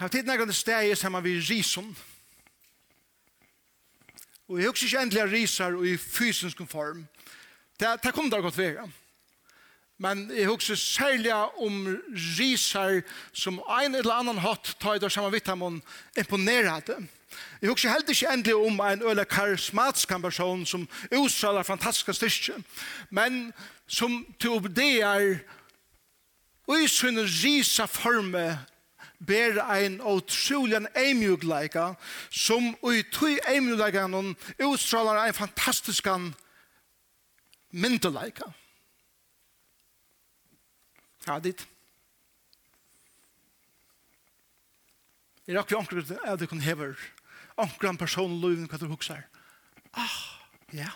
Jeg har tid nægrande steg saman vi rison. Og jeg husker ikke endelig risar i fysisk form. Det, det kom der godt vega. Men jeg husker særlig om risar som ein eller annan hatt tar i der saman imponerer det. Jeg husker heller ikke endelig om en øyla karismatisk person som utsaler fantastiske styrke, men som til å bedre og i sin risa forme ber ein utrolig eimjugleika som i tøy eimjugleika noen utstrålar ein fantastisk myndeleika. Ja, dit. Jeg rakk jo anker at du kan hever anker en person i livet hva du hukser. Ah, ja.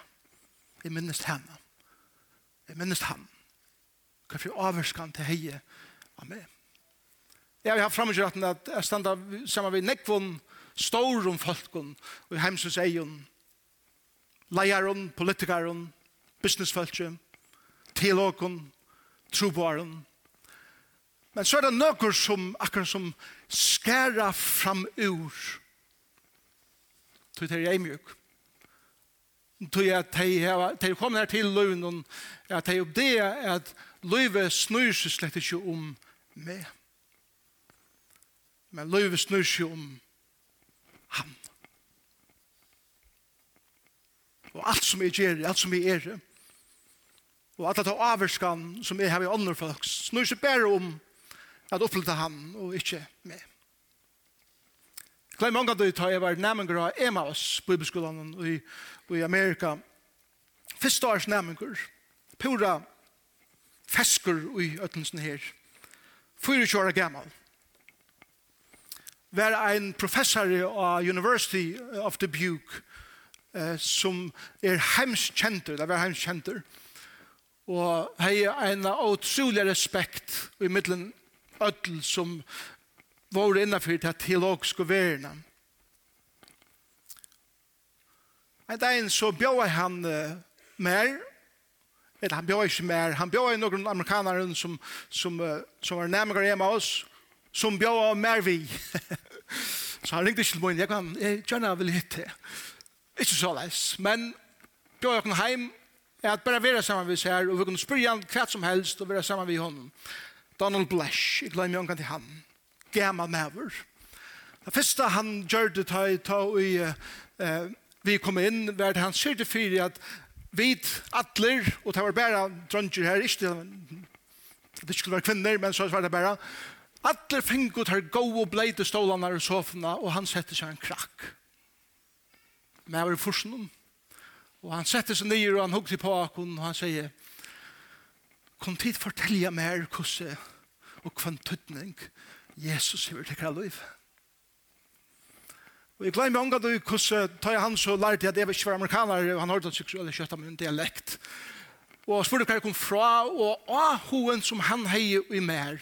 Jeg minnes henne. Jeg minnes henne. Hva for avvarskan til heie av meg. Jeg har fremgjørt at jeg standa sammen med nekvån, stor om folken, og heimsens egen, leieren, politikeren, businessfølse, teologen, troboaron. Men så er det noe som akkurat som skærer fram ur. Tog det er eimjuk. Tog at de kommer her til løven, at de er at løyve snur seg slett ikke om meg. Men løyve snur seg om han. Og alt som jeg gjør, alt som jeg er, og alt det av avvarskan som jeg har i andre folk, snur seg bare om at opplita han og ikke meg. Klei mange av det tar jeg var nærmengar av Emmaus på Ibeskolan i, i Amerika. Første års nærmengar. Pura fesker i øtlensen her. Fyra kjøra gammal var ein professor av University of Dubuque eh, som er heimskjenter, det var heimskjenter, og hei en utrolig respekt i middelen ødel som var innenfor til teologiske verene. En dag så bjør han uh, mer, eller han bjør ikke mer, han bjør noen amerikanere som, som, uh, som var nærmere hjemme av oss, som bjør av mer vi. så han ringte ikke til min, jeg kan gjerne vil hitte. Ikke så leis, men bjør jeg hjem, er at bare være sammen med seg her, og vi kunne spørre han hva som helst, og være sammen med honom. Donald Blash, jeg glemmer jo til han. Gammal maver. Det første han gjør det ta, ta i, uh, vi kom inn, var det han sier til fyrir at vi atler, og det var bare dronjer her, ikke det, det skulle være kvinner, men så var det bare, Alle fingut her gå og bleide stålene og sofna, og han setter seg en krakk. Men jeg var i forsen og han setter seg ned, og han hugger på akon, og han sier, kom tid fortelja mer hvordan og kvann tøtning, Jesus hever tekkra liv. Og jeg glemmer ångat og kusse, tar jeg han så lærte jeg at jeg var ikke var amerikaner, og han hørte at jeg skulle kjøtte min dialekt, og spurte hva jeg kom fra, og ahoen som han hei i mer.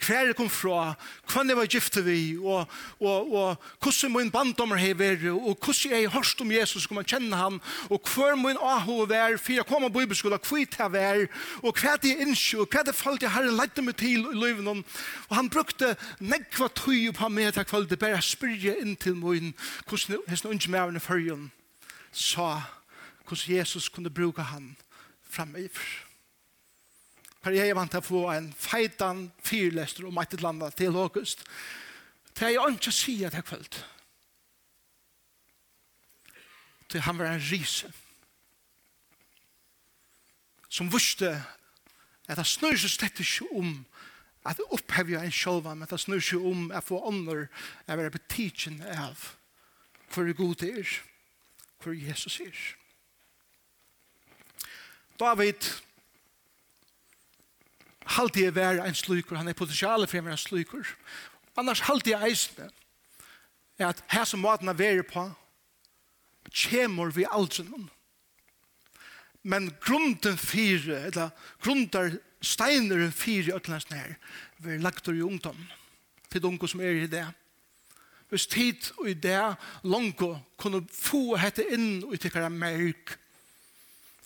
Hva jeg kom fra, hva jeg var gifte vi, og, og, og hvordan min banddommer hei vært, og hvordan jeg hørst om Jesus, hvordan man kjenner han, og hva min ahoe vær, for jeg kom av bibelskolen, hva jeg vær, og hva det er innsjø, og hva det falt jeg har leidde meg til i løven. Og han brukte nekva tøy på meg til kvalitet, bare spyrje inn til min, hvordan jeg unge med henne i følgen, sa hvordan Jesus kunne bruke han, og framöver. Per jeg vant til å få en feitan fyrlester om et eller annet til august. Det er jo ikke å si at jeg kveld. Det han var en rise. Som visste at det snur seg slett ikke om at det opphever en sjølva, men det snur seg om at få ånder av å være betidsen av hvor god det er, hvor Jesus er. David, halte jeg være en slukur, han er potensialet for å være en slukur. Annars halte jeg eisende er at her som maten er være på, kjemur vi aldrenen. Men grunden fire, eller grunden steiner fire øtlandsne her, vi er lagt i ungdom, til unge som er i det. Hvis tid og i det, langt kunne få hette inn og tikkere merk,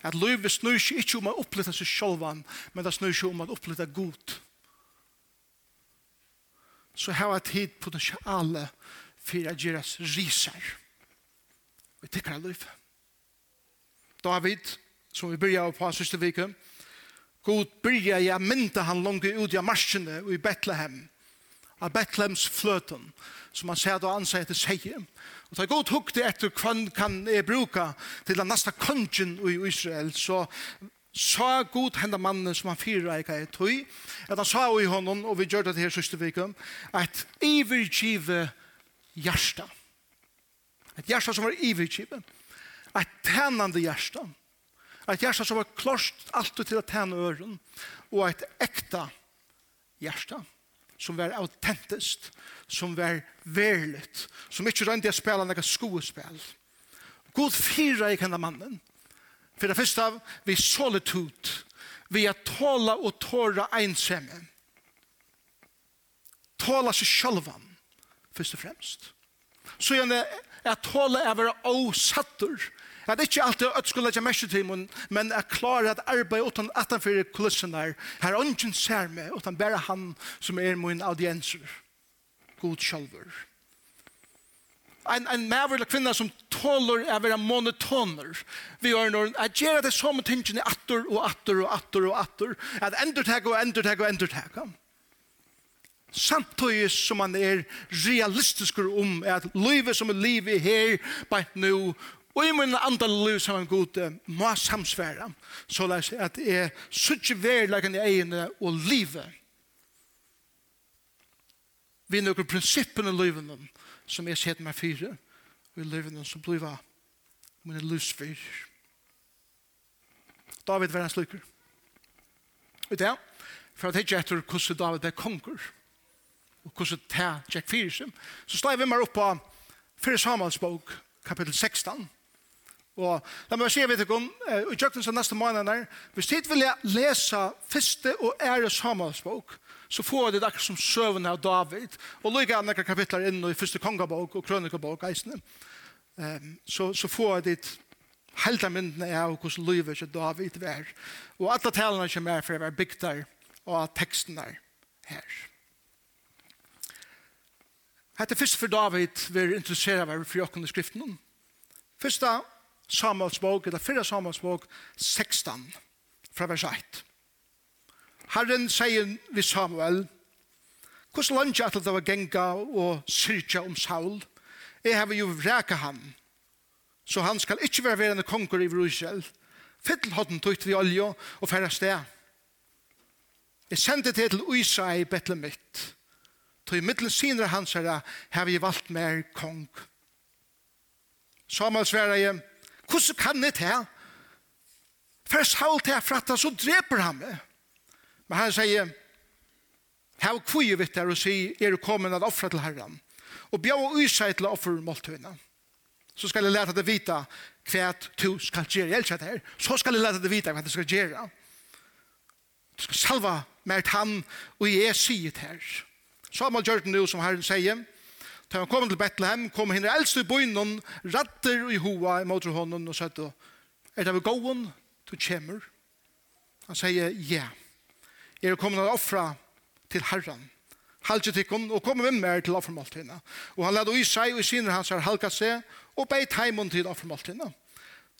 At livet snur seg ikke om å oppleve seg selv, men det snur seg om å oppleve god. Så her er tid potensiale for å gjøre riser. Vi tikkere liv. David, som vi börjar på siste vike, God byrja jeg mynda han langt ut i marsjene og i Bethlehem, av Bethlehems fløten, som han sier da ansier til seg, Og da god hukte etter kvann kan jeg bruka til den neste kongen i Israel, så sa god henda mannen som han fyra eik eit tøy, at han sa i honom, og vi gjør det her siste vikum, at ivergive hjärsta. Et hjärsta som var ivergive. Et tænande hjärsta. Et hjärsta som var klart alt til at tæna øren. Og et ekta hjärsta som var autentiskt, som var verligt, som ikke rønte å spela noen skoespel. God fyra i kjenne mannen. For det første av, vi solitude, vi er tåla og tåra ensemme. Tåla seg sjølvan, først og fremst. Så gjerne, er tåla er være åsattur, At ikke alltid at skulle legge mest til mun, men er klare at arbeid utan atanfyrir kulissene her. Her ungen ser meg, utan bare han som er min audienser. God sjálfur. En, en maver eller kvinna som tåler er vera monotoner. Vi gjør når at gjøre det som tingene atter og atter og atter og atter. At endurtega og endurtega og endurtega. Samtidig som man er realistisk om at livet som er livet her, bare nå Og i min andre liv som en god må samsvære, så la jeg at jeg suttje verleggen i egne og livet. Vi er noen prinsippene i livet som jeg setter meg fire, og i livet som blir av mine livsfyr. David var en slukker. Og det, for at jeg ikke etter hvordan David er konger, og hvordan det er Jack seg, så slår jeg vi meg opp på 4 Samuels bok, kapittel 16, Og la meg se, vet ikke om, i tjøkken som neste måned er, hvis tid vil jeg lese første og ære Samuelsbok, så får det akkurat som søvn av David, og lykke av noen kapitler inn i første kongabok og krønikabok, eisene, um, så, så får det helt av myndene av hvordan livet ikke David var. Og alle talene som er for å være bygd der, og teksten der her. Hette først for David vi er interesseret av for jokken i skriften. Først da, Samuels bok, eller fyrre Samuels bok, 16, fra vers 1. Herren sier vi Samuel, hvordan lønge at det var genga og syrkja om Saul, jeg har jo vreka ham, så han skal ikke være verende konger i Brussel. Fittel hodden tøyt vi olje og færre sted. Jeg sendte det til Uisa i Betlem mitt. Tog i middelen sinere hans herre, har vi valgt mer kong. Samuel sverre jeg, Hvordan kan det her? For Saul til fratta, så dreper han meg. Men han sier, Hav kvui vitt der og si, er du kommet at offra til herran. Og bjau og yseg til offer måltøyna. Så skal jeg leta deg vita hva du skal gjøre. Jeg elsker det her. Så skal jeg leta deg vita hva du skal gjøre. Du skal salva med han og jeg sier det her. Så har man gjort det nå som herren sier, Da han kom til Bethlehem, kom henne eldste i bøynen, ratter i hoa i motor hånden og sette, er det vi gåen, du kommer. Han sier, ja, er det kommet å offre til Herren. Halte til henne, og kom med mer til offermåltidene. Og han ledde i seg, og i sinne hans har halka seg, og beit heimen til offermåltidene.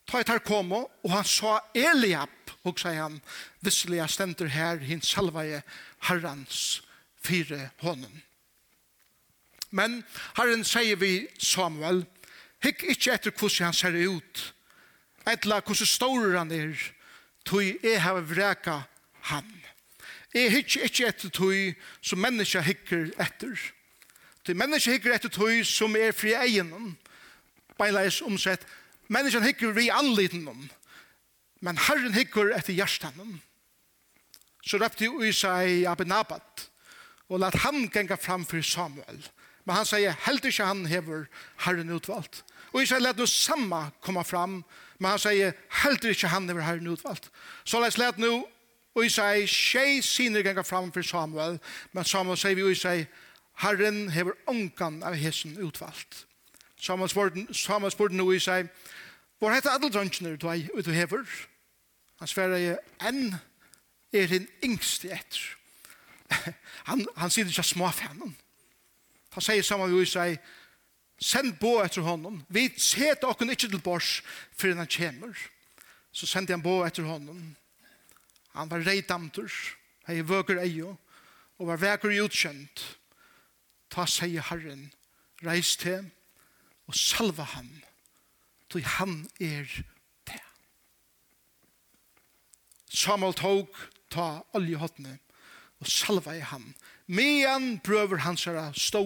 Ta et her kom, og han sa Eliab, og sier han, visselig jeg stender her, hins salvaje herrens fire hånden. Men Herren sier vi Samuel, hikk ikke etter hvordan han ser ut, etla hvordan stor han er, tog jeg har vreka han. Jeg hikk ikke etter tog som menneska hikker etter. Tog menneska hikker etter tog som er fri egen, beileis omsett, menneska hikker vi anliten om, men Herren hikker etter hjertan Så røpte Usa i Abinabat, og lat han fram framför Samuel. Men han sier, helt ikke han hever Herren utvalgt. Og jeg sier, let nu samme komme fram. Men han sier, helt ikke han hever Herren utvalgt. Så let let og jeg sier, tjej siner ganga fram for Samuel. Men Samuel sier vi, og jeg sier, Herren hever ångan av hessen utvalgt. Samuel spurte nu i seg, hvor heter alle drønkene du er hever? Han sverre enn er din yngste etter. han, han sier ikke småfanen. Han sier sammen med seg, send bo etter honom. Vi set okken ikke til bors før han kommer. Så sendte han bo etter honom. Han var reidamtur, hei vøker eio, og var veker utkjent. Ta sier Herren, reis til og salva han, til han er det. Samuel tog ta oljehottene og salva i han, medan prøver hans hansara stå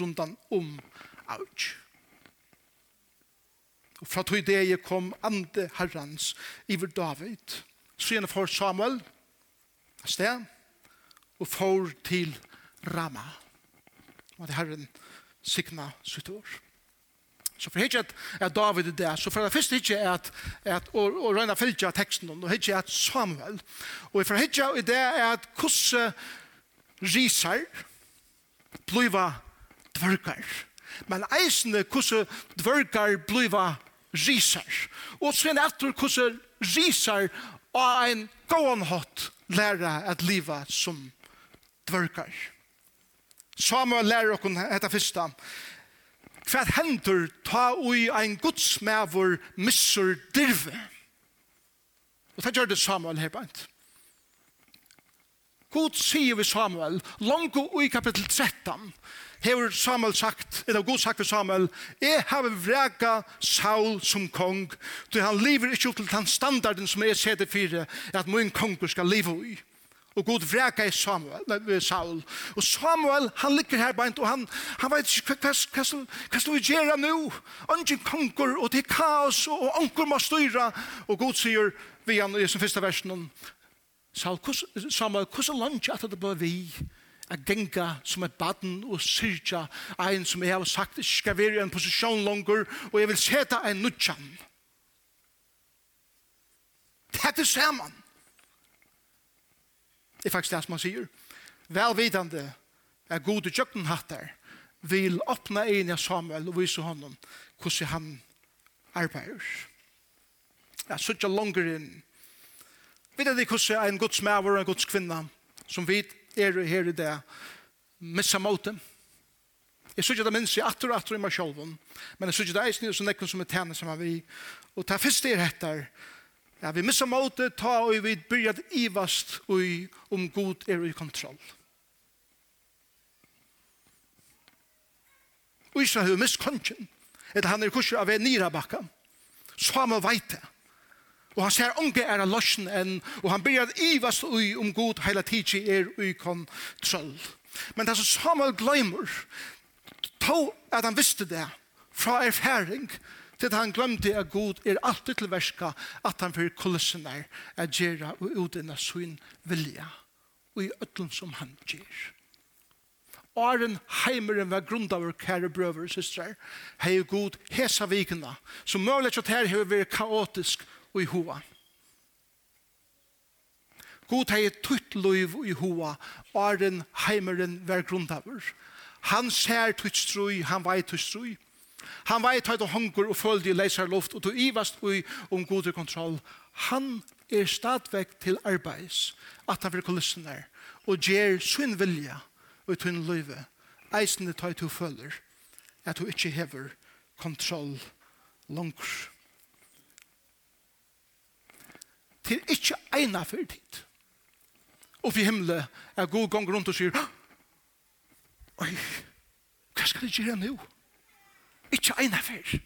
rundan om avgjør. Og fra tog det kom ande herrans iver David. Så gjerne for Samuel, av sted, og for til Rama. Og det herren sikna sitt år. Så for hitje at David er det, så for det første hitje er at, at og, og røyna fylgja teksten, og hitje at Samuel. Og for hitje er det at hvordan risar, bliva dvørgar. Men eisne kusse dvørgar bliva risar. Og sen etter kusse risar og ein gåan hot læra at liva som dvørgar. Samuel lærer okken etter fyrsta. Hva hender ta ui ein gudsmævur missur dirve? Og det gjør det Samuel her bænt. God sier vi Samuel, langt i kapitel 13, hever Samuel sagt, eller God sagt vi Samuel, jeg har vrega Saul som kong, du han lever ikke upp til den standarden som jeg ser det fire, at min konger skal leve i. Og Gud vrega i Samuel, nei, Saul. Og Samuel, han ligger her beint, og han, han vet ikke hva, hva, hva, hva skal vi gjøre nå? Ingen konger, og det er kaos, og onker må styre. Og God sier, vi han i sin første versen, Samuel, hvordan langt at det bør vi at genga som et baden og syrja ein som jeg har sagt ikke skal være i en posisjon langer og jeg vil seta en nutjan. Dette ser man. Det er faktisk det som han sier. Velvidende er gode kjøkken der vil åpna inn av Samuel og vise honom hvordan han arbeider. Jeg sitter langer inn Vet du hvordan en Guds maver og en Guds kvinne som vi er her i det missa måte? Jeg synes ikke det minns i atter og atter i meg selv, men jeg synes ikke det er snitt som nekken som er tjene som er vi. Og ta første er etter, ja, vi missa måte ta og vi begynner ivast og om god er i kontroll. Og Israel har mist kongen, etter han er kurser av en nira bakka. Samuel veit det. Og han ser unge er av løsjen enn, og han blir ivast ui om god heila tidsi er ui kontroll. Men det er så Samuel glemmer, to at han visste det, fra erfaring, til at han glemte at god er alltid til verska, at han fyrir kulissen er, er gjerra og udina sin vilja, og i ötlun som han gjer. Åren heimeren var grund av vår kære brøver og systrar, hei god hesa vikina, som mulig at her hei hei hei hei og i hoa. God hei tutt loiv i hoa, åren heimeren ver grunnavur. Han ser tutt strui, han vei tutt strui. Han vei tutt og hongur og følge i leisar luft, og du ivast ui om god kontroll. Han er stadvek til arbeids, at han vil kulissene, og gjer sin vilja og tunn løyve, eisende tøy to føler, at du ikkje hever kontroll langer. til ikkje eina fyrir tid. Og for himmelen er god gong rundt og sier, Oi, hva skal jeg gjøre nå? Ikkje eina fyrir.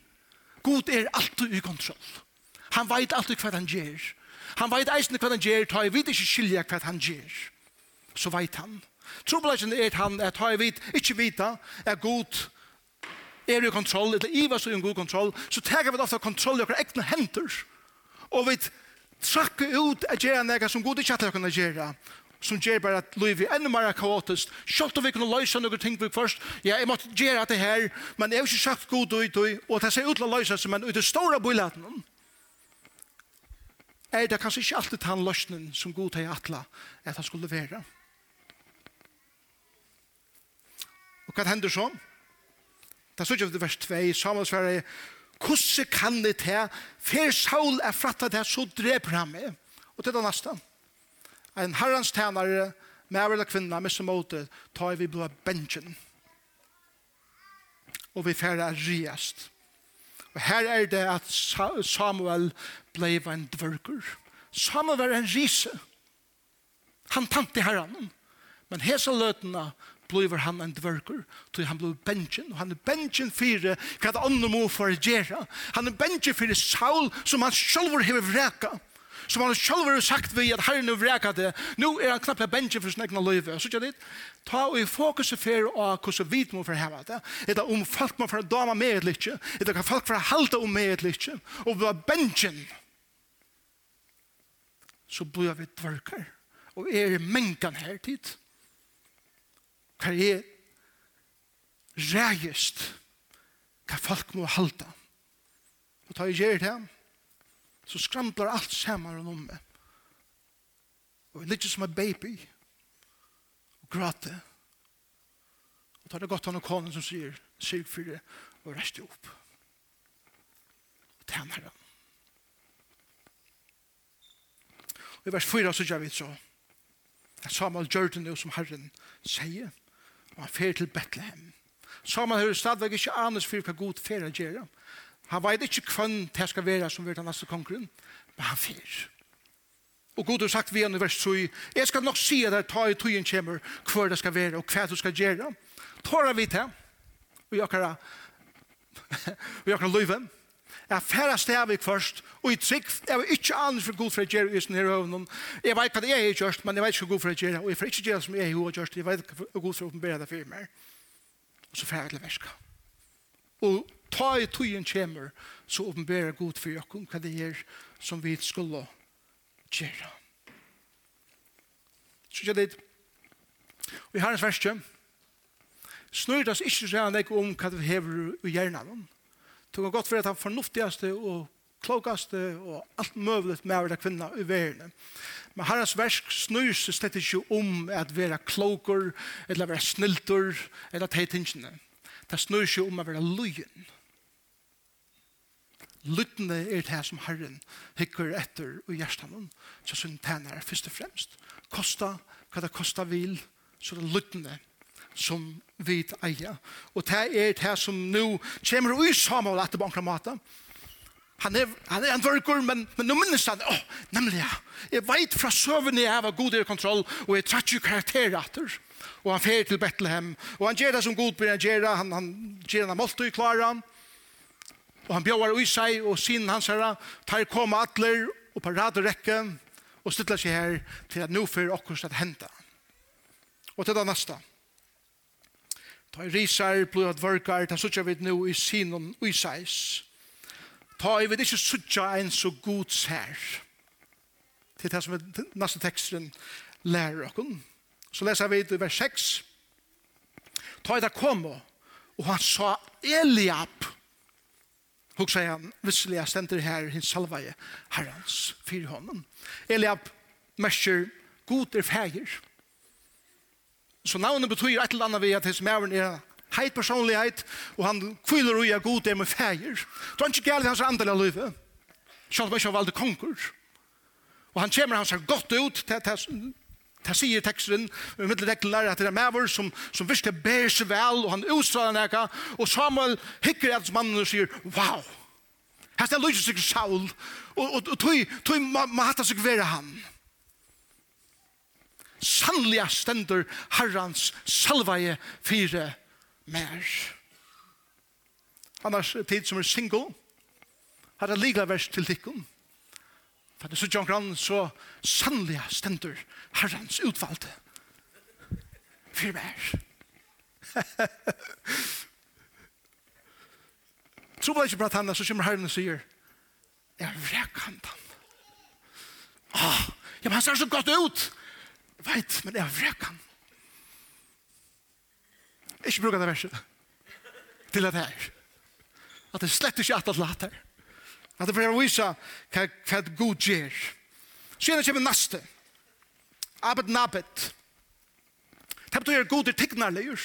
God er alltid i kontroll. Han veit alltid hva han gjør. Han veit eisen hva han gjør, ta jeg vet ikkje skilja hva han gjør. Så veit han. Trobladjen er han at ta jeg vet, ikkje vita, er god er i kontroll, eller Iva så er i god kontroll, så teger vi ofta kontroll i okra egne henter. Og vi trakke ut at gjøre nega som god ikke at kunne gjøre, som gjør bare at livet er enda mer kaotisk. Selv om vi kunne løse noen ting vi først, ja, jeg måtte gjøre det her, men jeg har ikke sagt god ut, og det ser ut til å løse seg, men ut i store bøylaten, er det kanskje ikke alltid han løsningen som god til atle, at han skulle være. Og hva hender så? Det er står ikke i vers 2, Samuel svarer, Hvordan kan det til? Fer Saul er frattet til, så dreper han meg. Og til det neste. En herrens tænare, med eller kvinna, med som måte, tar vi blå bensjen. Og vi færre riast. Og her er det at Samuel ble en dvørker. Samuel var en rise. Han tante herren. Men hese løtene bliver han en dvørker, tog han blev benjen, og han er benjen for hva det andre må for å gjøre. Han er benjen for Saul som han selv har vreka, som han selv har sagt vi at herren har vreka det. Nå er han knappe benjen for sin egen løyve. Så gjør det, ta og i fokus for å hvordan vi må for heva det, eller om folk må for å dama med et litt, eller hva folk for å halte om med et litt, og vi hva benjen, så blir vi dvørker. Og er i mengan her tid hva er reist hva folk må halda. Og ta i gjer det, så skramplar alt saman rundt om meg. Og jeg ligger som en baby og gråter. Og tar det godt han og konen som sier, sier for det, og rester opp. Og tjener han. Og i vers 4 så gjør vi så, at Samuel gjør det nå som Herren sier, og han fer til Bethlehem. Saman hører stadigvæk ikke anus for hva god fer han gjør. Han vet ikke hvem det skal være som vil ta neste kongren, men han fer. Og god har sagt vi i vers 7, jeg skal nok si at jeg tar i tøyen kommer hva det skal være og hva du skal gjøre. Tårer vi til, og jeg kan, og jeg kan løyve, Jeg færre stavik først, og i trygg, jeg var ikke annet for god for å gjøre i sånne her høvnen. Jeg vet hva det er jeg men jeg vet ikke hva god for å gjøre, og jeg får ikke gjøre som jeg har gjørst, jeg vet hva god for å åpenbære det for meg. Og så færre til verska. Og ta i tøyen kjemmer, så åpenbære god for dere hva det er som vi skulle gjøre. Så ikke det. Og i herrens verste, snurr det oss ikke så gjerne om hva det hever i hjernen. Det kan godt være at han fornuftigaste og klokaste og alt møvlet med å være kvinna i verden. Men herrens versk snur seg slett ikke om at være kloker, eller være sniltor, eller teg tingene. Det snur seg om å være løyen. Lyttene er det som Herren hikker etter og hjertet noen, så som tæner er først og fremst. Kosta hva det kosta vil, så det lyttene er som vi eier. Og det er det som nå kommer i Samuel etter bankra mata. Han er, han er en vørkur, men, men nå minnes han, åh, oh, nemlig ja, jeg veit fra søvn jeg har god i kontroll, og jeg tratt jo karakterater. Og han fer til Bethlehem, og han gjør det som god blir han gjør det, han, han gjør det han målte og han bjør i seg, og sin hans herre, tar koma atler, og på rad og rekke, og stiller seg her til at nå for okkur at hente. Og til det neste. Ta i risar, blod at vörkar, ta suttja vi nu i sinon uisais. Ta i vid ikkje suttja en så god sær. Til det som er neste teksten lærer okken. Så leser vi i vers 6. Ta i det kom og han sa Eliab. Hok sier han, visselig jeg stender her hins salvaje herrans fyrir hånden. Eliab mersker god er fægir. Så navnet betyr et eller annet ved at hans mæren er heit personlighet, og han kviler ui av god er med feir. Det er ikke galt hans andel av livet. Selv om ikke valgte konger. Og han kommer hans godt ut til Det sier teksten, i middelrekken lærer at det er maver som, som virkelig ber seg vel, og han utstråler nekka, og Samuel hikker at mannen og sier, wow, her er lyset seg Saul, og, og, og tog, må, må hatt seg være han. Og sannliga stendur herrans salvaje fire mer. Annars tid som er single, har det ligla vers til tikkun. For det John omkran så sannliga stendur herrans utvalde fire mer. Tro ble ikke bra tanna, så kommer herren og sier, jeg vrekkant han. Ah, ja, men han ser så godt ut. Jeg vet, men jeg har vrøkken. Ikke bruker det verset til det her. At det slett ikke at det later. At det får vise hva, hva god gjør. Så gjerne kommer neste. Abed nabed. Det betyr god er tegnarleir.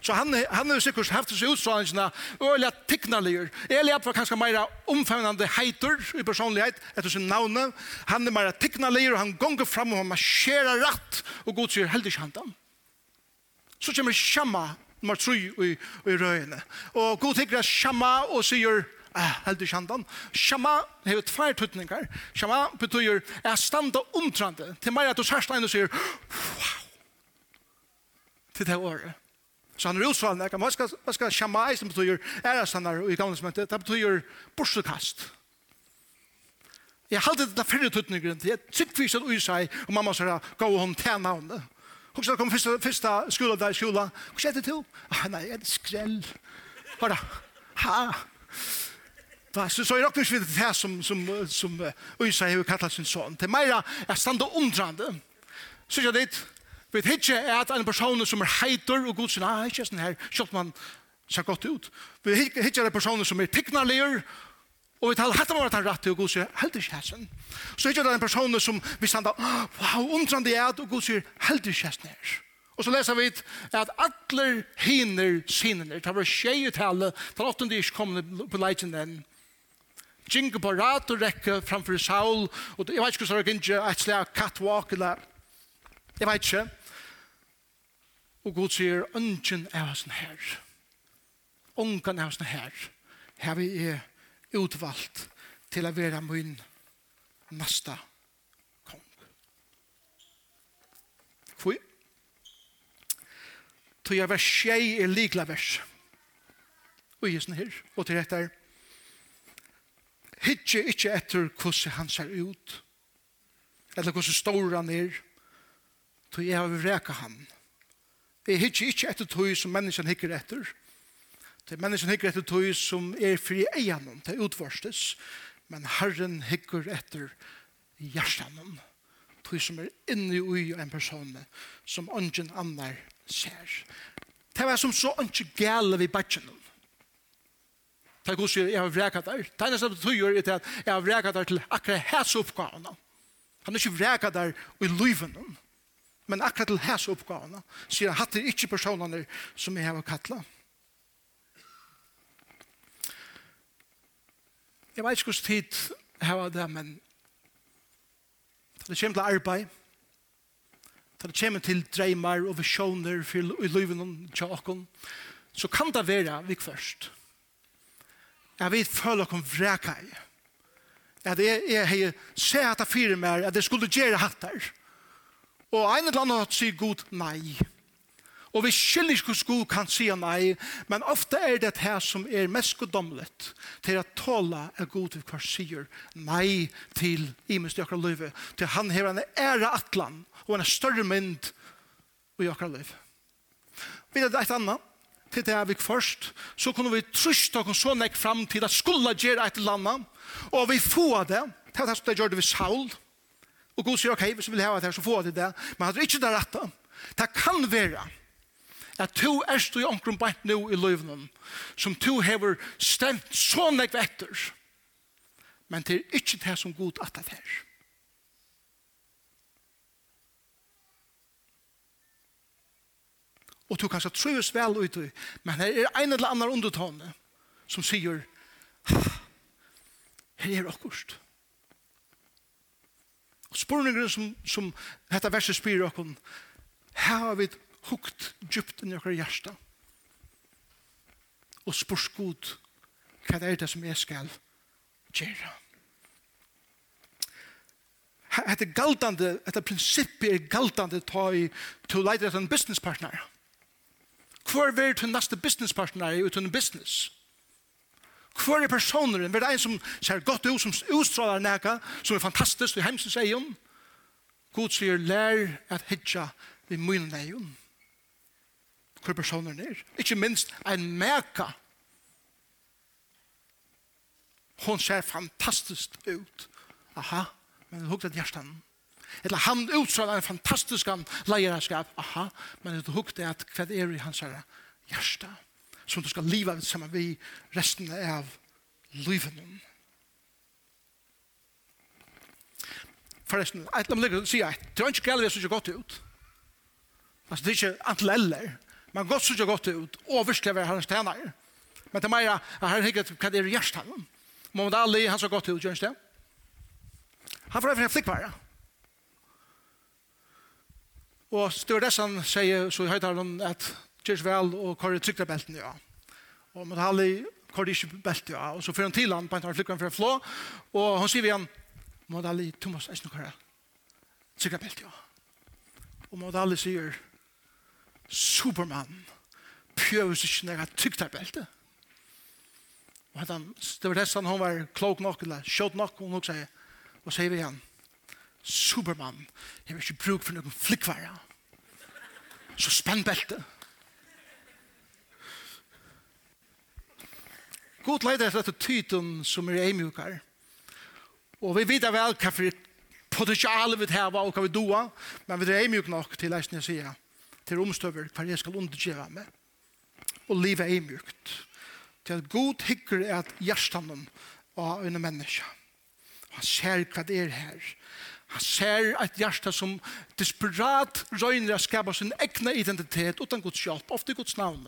Så han, han har sikkert haft disse utstrålingene øyelig at tignalier. Eliab var kanskje mer omfavnende heiter i personlighet etter sin navne. Han er mer tignalier, og han gonger fram og han marsjerer rett, og god sier heldig ikke han. Så kommer Shamma nummer tre i, i røyene. Og god tenker at Shama og sier Ah, heldig kjandan. Shama hever tvær tøtninger. Shama betyr er standa omtrande. Til meg at du sørst og sier, wow, til det året. Så han er utsvalg, hva skal, hva skal shamai som betyr ærestannar i gamle som det betyr borsukast. Jeg halte det fyrre tuttningren til, jeg tykk at ui seg, og mamma sier, gå og hun tjena om det. Hva skal komme første, første skola der i skola, hva skjer det til? Ah, nei, jeg er skrell. Hva da? Ha? Da, så, så jeg råkner ikke det her som, som, som ui seg har kattet sin son. Det er meira, jeg standa undrand. Så jeg dit, Vi vet ikke at en person som er heiter og god sin, ah, ikke sånn her, kjøpt man ser godt ut. Vi vet ikke at en person som er tignarliger, og vi taler, hatt om at han rett til og god sier, heldig ikke hessen. Så ikke det en person som vi standa, wow, undrande er, og god sier, heldig ikke hessen her. Og så leser vi at atler hiner sinner, det var tjej tale, det åttende ikke kom på leitjen den, Jingle på rat og rekke framfor Saul, og jeg vet ikke hvordan det er, ikke et slag catwalk eller, jeg vet ikke, Og Gud sier, ønsken er hans her. Ungan er hans her. Her vi er utvalgt til å være min neste kong. Hvor? Tog jeg vers 6 er likla vers. Og jeg her, og til dette er Hittje ikke etter hvordan han ser ut, eller hvordan stor han er, tog jeg har vreka han. Hitje Jeg hikker ikke etter tog som menneskene hikker etter. Det er menneskene hikker etter tog som er fri eianen til utvarstes. Men Herren hikker etter hjertanen. Tog som er inne i en person som ungen annar ser. Det var som så ikke gale vi badgjennom. Det er god sier, jeg har vreket der. Det eneste det tog gjør er at jeg har vreket der til akkurat hans oppgavene. Han er ikke vreket der i livene. Men akkurat til hans oppgavene sier han hatt det ikke personene som jeg har kattlet. Jeg vet ikke hvordan tid jeg har det, men da det kommer til arbeid, da det kommer til dreimer og visjoner i livet til åkken, så kan det være vi først. Jeg vet føler dere vreka i. At jeg, jeg, har sett at jeg fyrer meg, at jeg skulle gjøre hatt hattar. Og en eller annen sier Gud nei. Og vi skiljer ikke sko kan si nei, men ofte er det her som er mest godomlet til å tåle er god til hva sier nei til i minst i akkurat livet. Til han har en ære atlan og en større mynd i akkurat livet. Vi vet et annet til det er vi først, så kunne vi trusta oss så nekk fram til at skulle gjøre et eller annet, og vi få det, det er det som det gjør det ved Saul, Og Gud sier, ok, hvis vi vil hava det her, så får vi det. Men han er ikke det rette. Det kan være at to erst i omkring bænt nå i løvnen, som to hever stemt så nek etter. Men det er ikke det som Gud at det er. Og to kanskje trøyes vel ut, men det er en eller annen undertone som sier, her er akkurst spurningen som, som dette verset spyr okkur, her har vi hukt djupt inn i okkur hjersta. Og spurs god, hva er det som jeg skal gjøre? Hette galtande, hette prinsippi er galtande ta i to leide etter en businesspartner. Hvor er det til neste businesspartner i uten business? Business Hvor er personeren? Hver er en som ser godt ut, som utstrålar neka, som er fantastisk, i hemsens egen. God sier, lær at hitja vi mine egen. Hver personeren er. Ikke minst en meka. Hon ser fantastisk ut. Aha, men det hukte hjertan. Eller han utstrålar en fantastisk leierskap. Aha, men det hukte at hva er i hans hjertan som du skal leva sammen vi resten av livet. Forresten, et eller annet ligger og sier at det er ikke galt det som ikke godt ut. Altså, det er ikke antall eller. Man går så ikke godt ut, og virkelig være hans tjener. Men det er mer at her ikke hva det er i hjertet. Mohamed Ali, han så godt ut, gjør det? Han får över en flickvara. Och stewardessan sier, så i höjdaren at kjørs vel og kjører trykker belten, ja. Og mot halli kjører ikke belten, ja. Og så får han til han, bare tar for å flå, og han sier vi han, mot halli, Thomas, jeg snakker trykker belten, ja. Og mot halli sier, Superman, pjøves ikke når jeg trykker belten. Og han, det var nesten han var klok nok, eller kjøtt nok, og hun sier, og sier vi han, Superman, jeg vil ikke bruke for noen flikkvære. Så spenn beltet. God leid etter etter tyten som er eimjukar. Og vi vet vel hva for potensial vi har og hva vi doa, men vi er eimjuk nok til leisne sida, til omstøver hva jeg skal undergjeva med. Og livet er eimjukt. Til at god hikker er at hjertanen av en menneske. Han ser hva det er her. Han ser et hjerte som desperat røyner å skapa sin egna identitet utan Guds hjelp, ofte Guds navn.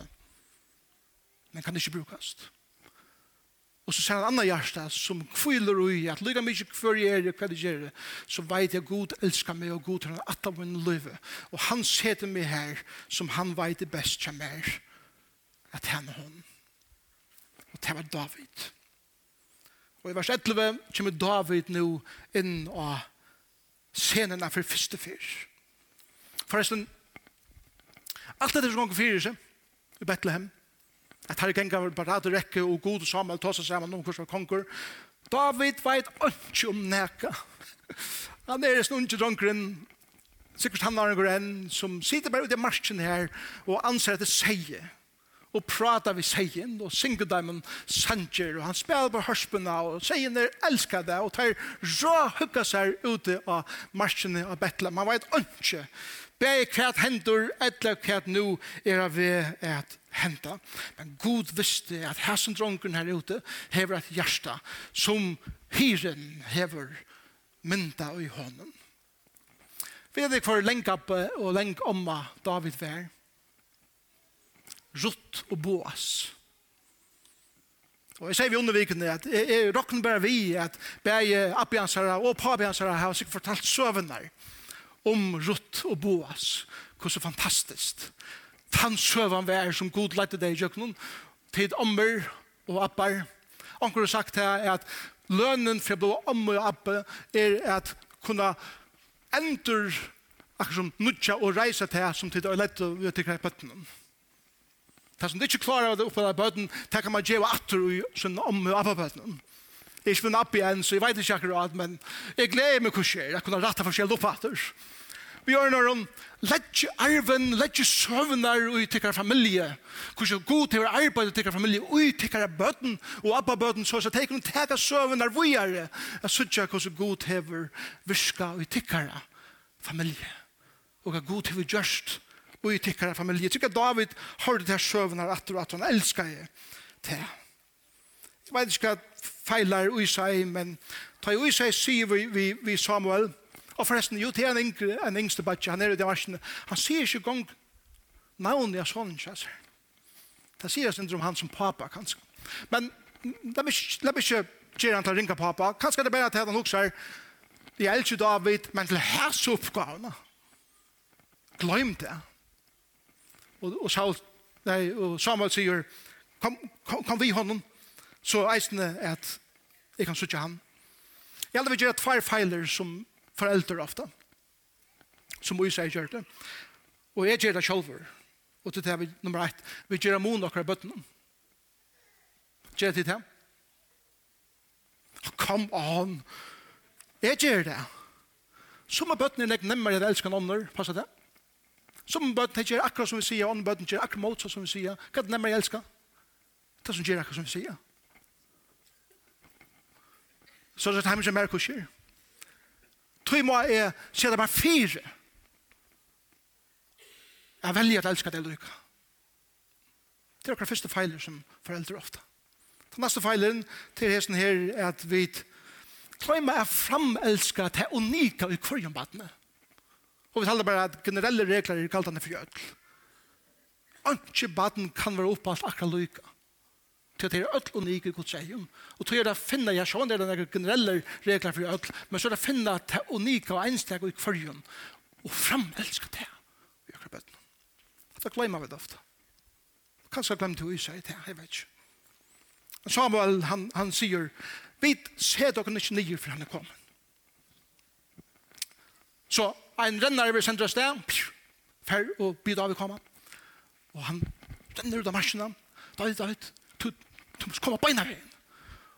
Men kan ikke brukast. Og så ser han anna hjärsta som kviler ui at lykka mykje kvör jeg er og hva det gjør så veit jeg god elskar meg og god har at av min løyve og han seter meg her som han veit det best kjem er at han er hon. Og det var David. Og i vers 11 kommer David nu inn og scenen er for første fyr forresten alt det som ganger fyrir seg i Bethlehem At her gengar på bare rett rekke og god og Samuel tåsa saman om hvordan konger. David veit ikke om neka. Han er en unge dronkeren, Sikkert han har en enn som sitter bare ute i marsjen her og anser at det sier og prata vi seien, og synger dem om sanger, og han spiller på hørspene, og seien er elsket det, og tar rå hukka seg ute av marsjene av Betlehem. Man vet ikke, bare hva hendur, eller hva nå er av vi et henta, men god visste at hæsen dronken her ute hever et hjärsta som hyren hever mynda i hånden. Vi er det for opp og leng omma David vær. Rutt og boas. Og jeg sier vi undervikende at jeg, jeg råkner bare vi at begge appiansere og papiansere har sikkert fortalt søvnene om Rutt og Boas. Hvordan fantastisk Tann søvann vær som god lette deg i kjøkkenen, tid ommer og appar. Anker har sagt her at lønnen for å bli ommer og appar er at kunne endur akkur som nudja og reisa til som tid og lette vi til i bøttenen. Det som de ikke klarer å det oppe av bøtten, det kan man gjøre atter i sånn om og oppe bøtten. Jeg er ikke min opp igjen, så jeg vet ikke akkurat, men jeg gleder meg hva skjer. Jeg kunne rette forskjellige oppfatter. atter bjørnarum, letje arven, letje søvnar i tikkar familie. Hvordan god til å arbeide tikkar familie, ui tikkar bøten, og abba bøten, så så teker hun teka søvnar vujare. Jeg sutja hvordan god til virka ui tikkar familie. Og god til å gjørst ui tikkar familie. Tykker David hørte til søvnar at at han elskar jeg til. Jeg vet ikke hva feilar ui seg, men ta ui seg sier vi, vi, vi Samuel, Og forresten, jo, det er en yngre, en yngste badge, han er i det Damasjen, han sier ikke gong navnet av sonen hans. Det sier jeg ikke om han som papa, kanskje. Men la meg ikke gjøre han til å ringe papa. Kanskje det er bare til han også er, jeg er ikke David, men til hans oppgavene. Glem det. Og, og, Saul, nei, og Samuel sier, kom, kom, kom vi honom, så eisende er at jeg kan sitte han. Jeg vil gjøre tvær feiler som foreldre ofte, som vi sier gjør det. Og jeg gjør det selv. Og til det vi, nummer ett, vi gjør det mon dere bøttene. Gjør det til det? Come on! Jeg gjør det. Som er bøttene legger nemmer jeg elsker noen, passer det? Som er bøttene gjør akkurat som vi sier, og bøttene gjør akkurat mot som vi sier. Hva er det nemmer jeg elsker? Det som gjør akkurat som vi sier. Så det er det hjemme som er kurser tog må jeg se det bare fire. Jeg velger at elsker det lykke. Det er akkurat første feiler som foreldre ofte. Den neste feilen til hesten her er at vi tog må jeg framelske det unika i kurjenbadene. Og vi taler bare at generelle regler er kalt han for jødel. Anke baden kan være oppalt akkurat lykke til at det er ødel i Guds egen. Og til å finne, jeg sånn det er noen generelle regler for ødel, men så er det å finne det unike og ensteg og i kvarjen, og fremelske det. Vi har bøtt noen. Det glemmer vi det ofte. Kanskje jeg glemte å yse det, jeg vet ikke. Samuel, han, han sier, vi ser dere ikke nye for han er kommet. Så en renner vil sende oss det, fer og byr av i kommet. Og han renner ut av marsjene, David, David, Du måste komma på ena vägen.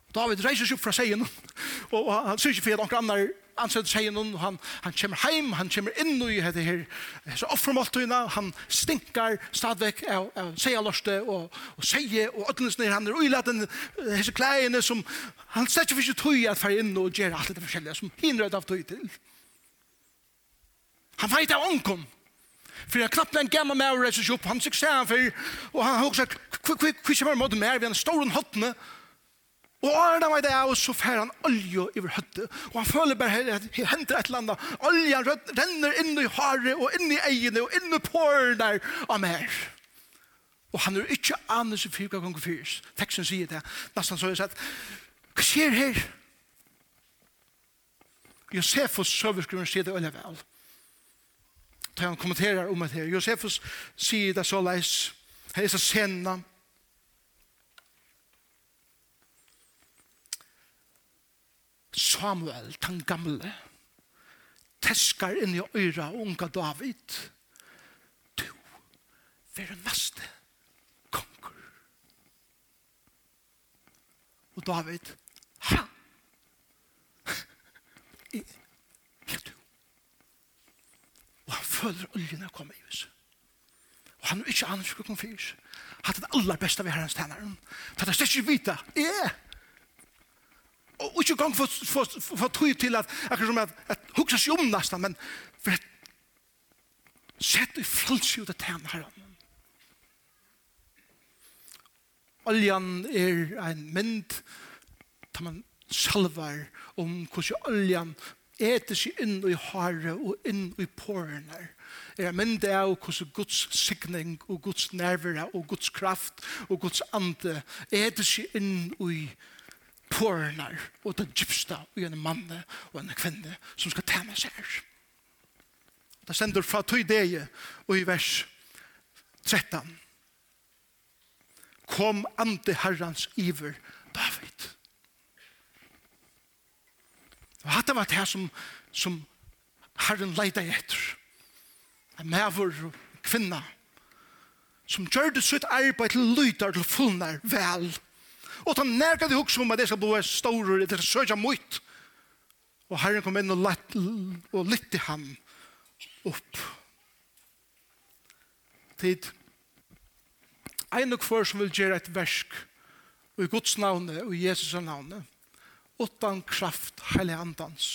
Og David reiser seg opp fra seien, og han syns ikke for at noen annen ansetter seien, og han, han kommer heim, han kommer inn i dette her, så offermåltøyene, han stinker stadigvæk av, av seierlørste, og, og seie, og ødnelsene, han er uilaten disse klæene som han slett ikke tøy at fer inn og gjør alt det forskjellige, som hinner av tøy til. Han veit av ånkom, for jeg knappt en gammal maur reiser seg opp, han sikker seg han for, og han har også sagt, hva kommer han mot mer ved en stor hottene, Og Arna var det og så fer han olje over høttet. Og han føler bare at det hender et eller annet. Oljen renner inn i haret og inn i egene og inn i påren der av mer. Og han er ikke anus i fyrka kong fyrs. Teksten sier det. Nesten så er det at, hva skjer her? Josefus søverskriver sier det øyne vel. Da han kommenterer om det her. Josefus sier det så leis. Her er så senene. Samuel, den gamle, teskar inn i øyra unga David. Du, vær neste konger. Og David, ha! Ja, du. Og han føler oljen er kommet i huset. Og han er ikke annet for annerledes kom fyrs. er det aller beste ved herrens hans tenneren. For det er ikke vita, jeg! Yeah ikke gang for, for, for, for tog til at, akkurat som at, at hukse seg om nesten, men for at sett i frelse ut av tæn her. Oljan er en mynd da man salvar om hvordan oljan eter seg inn i hare og inn i pårene. Er en mynd av hvordan Guds signing og Guds nervere og Guds kraft og Guds ande eter seg inn i hare tårnar og den djupsta og en mann og en kvinne som skal tjene seg her. Det sender fra tog deg og i vers 13. Kom ante herrans iver David. Og hatt det var det som, som herren leida etter. En maver og kvinna som gjør det sitt arbeid til lyder til fullnær vel. Vel Og ta nærka du hugsa om at det skal bli ståre, det skal søkja mot. Og Herren kom inn og, lett, og lytte ham opp. Tid. Ein og kvar som vil gjøre et versk, og i Guds navne, og i Jesus navne, utan kraft heilig andans,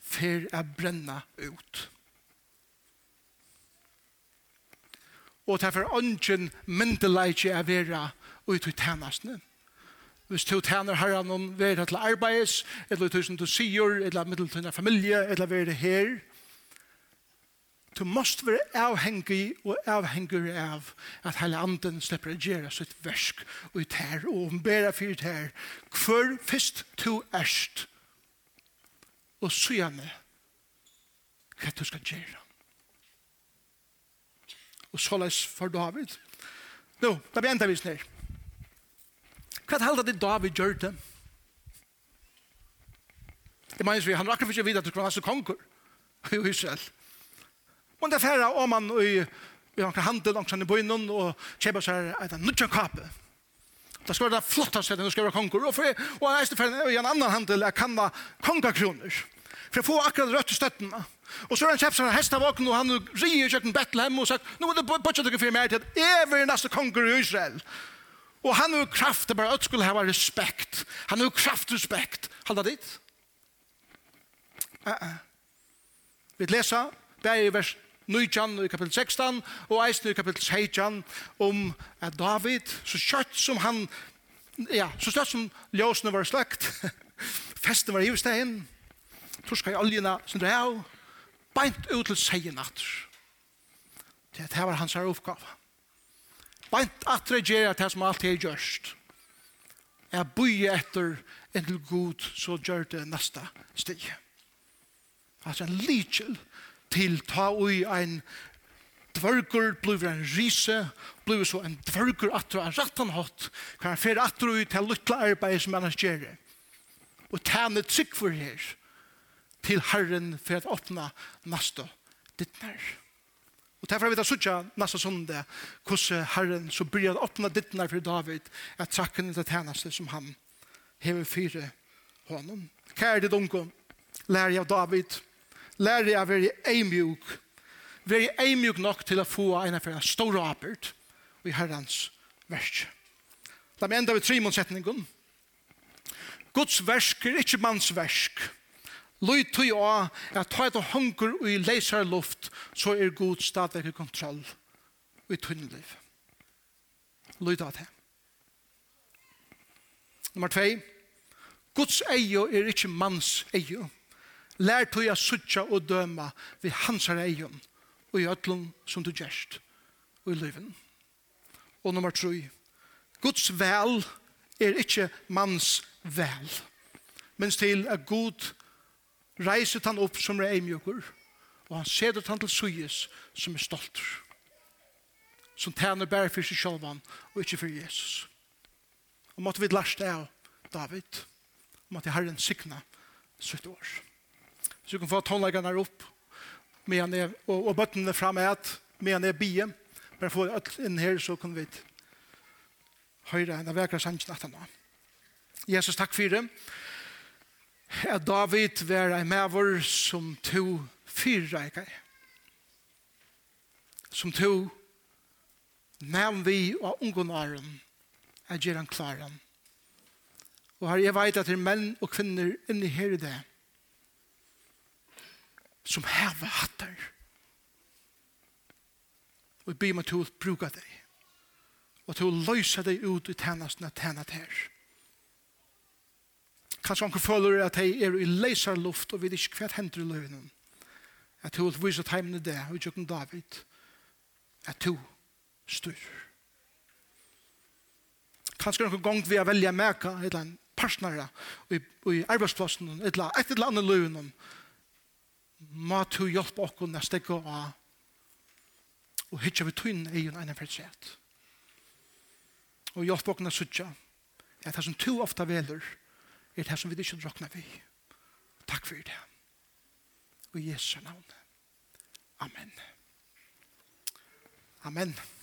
fer er brenna ut. Og derfor ønsken myndeleit er vera ut i tjenestene hvis du tjener herren om være til arbeids, eller til som du sier, eller middel til en familie, eller være her. Du måst være avhengig og avhengig av at hele anden slipper å gjøre sitt versk og ut her, og om bæra fyrt her. Hvor først du erst, og søgjane hva du skal gjøre. Og så les for David. Nå, da blir enda vi snart. Hva er det David gjør det? Det mener vi, han rakker for ikke videre til kronasse konger i Israel. Men det er færre om han i vi har handel langs han i bøynen og kjøper seg et nødja kape. Det skal være det flotteste når det skal være konger. Og, for, og han reiste ferdig i en annan handel er kanna kongakroner. For å få akkurat rødt i støttene. Og så har han kjøpt seg en hestavåken og han rier i kjøkken Bethlehem og sagt, nå må du bortsett dere for meg til at jeg evig neste konger i Israel. Og Og han har kraft til bare at skulle ha respekt. Han har kraft respekt. Halda dit. Uh -uh. Vi leser, det er i vers 9 i kapitel 16 og eisen i kapitel 16 om at David, så kjøtt som han, ja, så støtt som ljøsene var slagt, festen var i hivstegn, torska i oljena som drev, beint ut til seien natter. Det var hans her oppgave. Bant at regjera det som alt er gjørst. Jeg bøye etter en til god, så gjør det neste stig. Altså en lykjel til ta ui en dvørgur, blir en rise, blir så en dvørgur atter en rattan hatt, kan han fyrir atter ui til luttla arbeid som annars gjør. Og tæne trygg for her, til Herren for at åpna nasta neste dittnær. Og derfor har vi da suttja nasta sunde hvordan Herren så bryr å åpna dittna for David at trakken er det tjeneste som han hever fyre honom. Kære ditt unge, lær jeg av David, lær jeg av være eimjuk, være eimjuk nok til å få en av fyrir stor apert i Herrens versk. La meg enda ved tre trimonsetningen. Guds versk er ikke manns versk. Løy tui av at ta et hunker og i leisar luft, så er god stadig i kontroll og i tunneliv. Løy av det. Nummer 2. Guds eio er ikke manns eio. Lær tui a sutja og døma vi hansar eio og i ötlun som du gjerst og i liven. Og nummer 3. Guds vel er ikke manns vel. Mens til a god reiset han opp som er eimjøkker, og han sedet han til suyes som er stolt. som tæner bare for seg selv og ikke for Jesus. Og måtte vi lærst det av David, og måtte Herren sikna sitt år. Så vi kan få tonleggene her opp, med han er, og, og bøttene frem er at, med han er bie, bare få inn her, så kan vi høyre henne vekere sannsyn at han var. Jesus, takk for det at David var en maver som to fyrreikar. Som to nevn vi og ungonaren er gjerne klaren. Og her jeg vet at det er menn og kvinner inni her i det som hever hatter. Og jeg byr meg til å bruke deg og til å løse deg ut i tjenesten av tjenet her. Kanskje anker føler at de er i leisar luft og vet ikke hva hender i løgnen. At du vil vise teimene det, og ikke David. At du styr. Kanskje noen gong vi har velja meka, et eller annet partnere, og i arbeidsplassen, et eller annet, et eller annet løgnen. Må du hjelpe oss neste gang av og hitja vi tøyne egen ene fredsett. Og hjelpe hjelp åkna suttja at det som to ofta veler er det som vi ikke råkna vi. Takk for det. Og Jesu navn. Amen. Amen.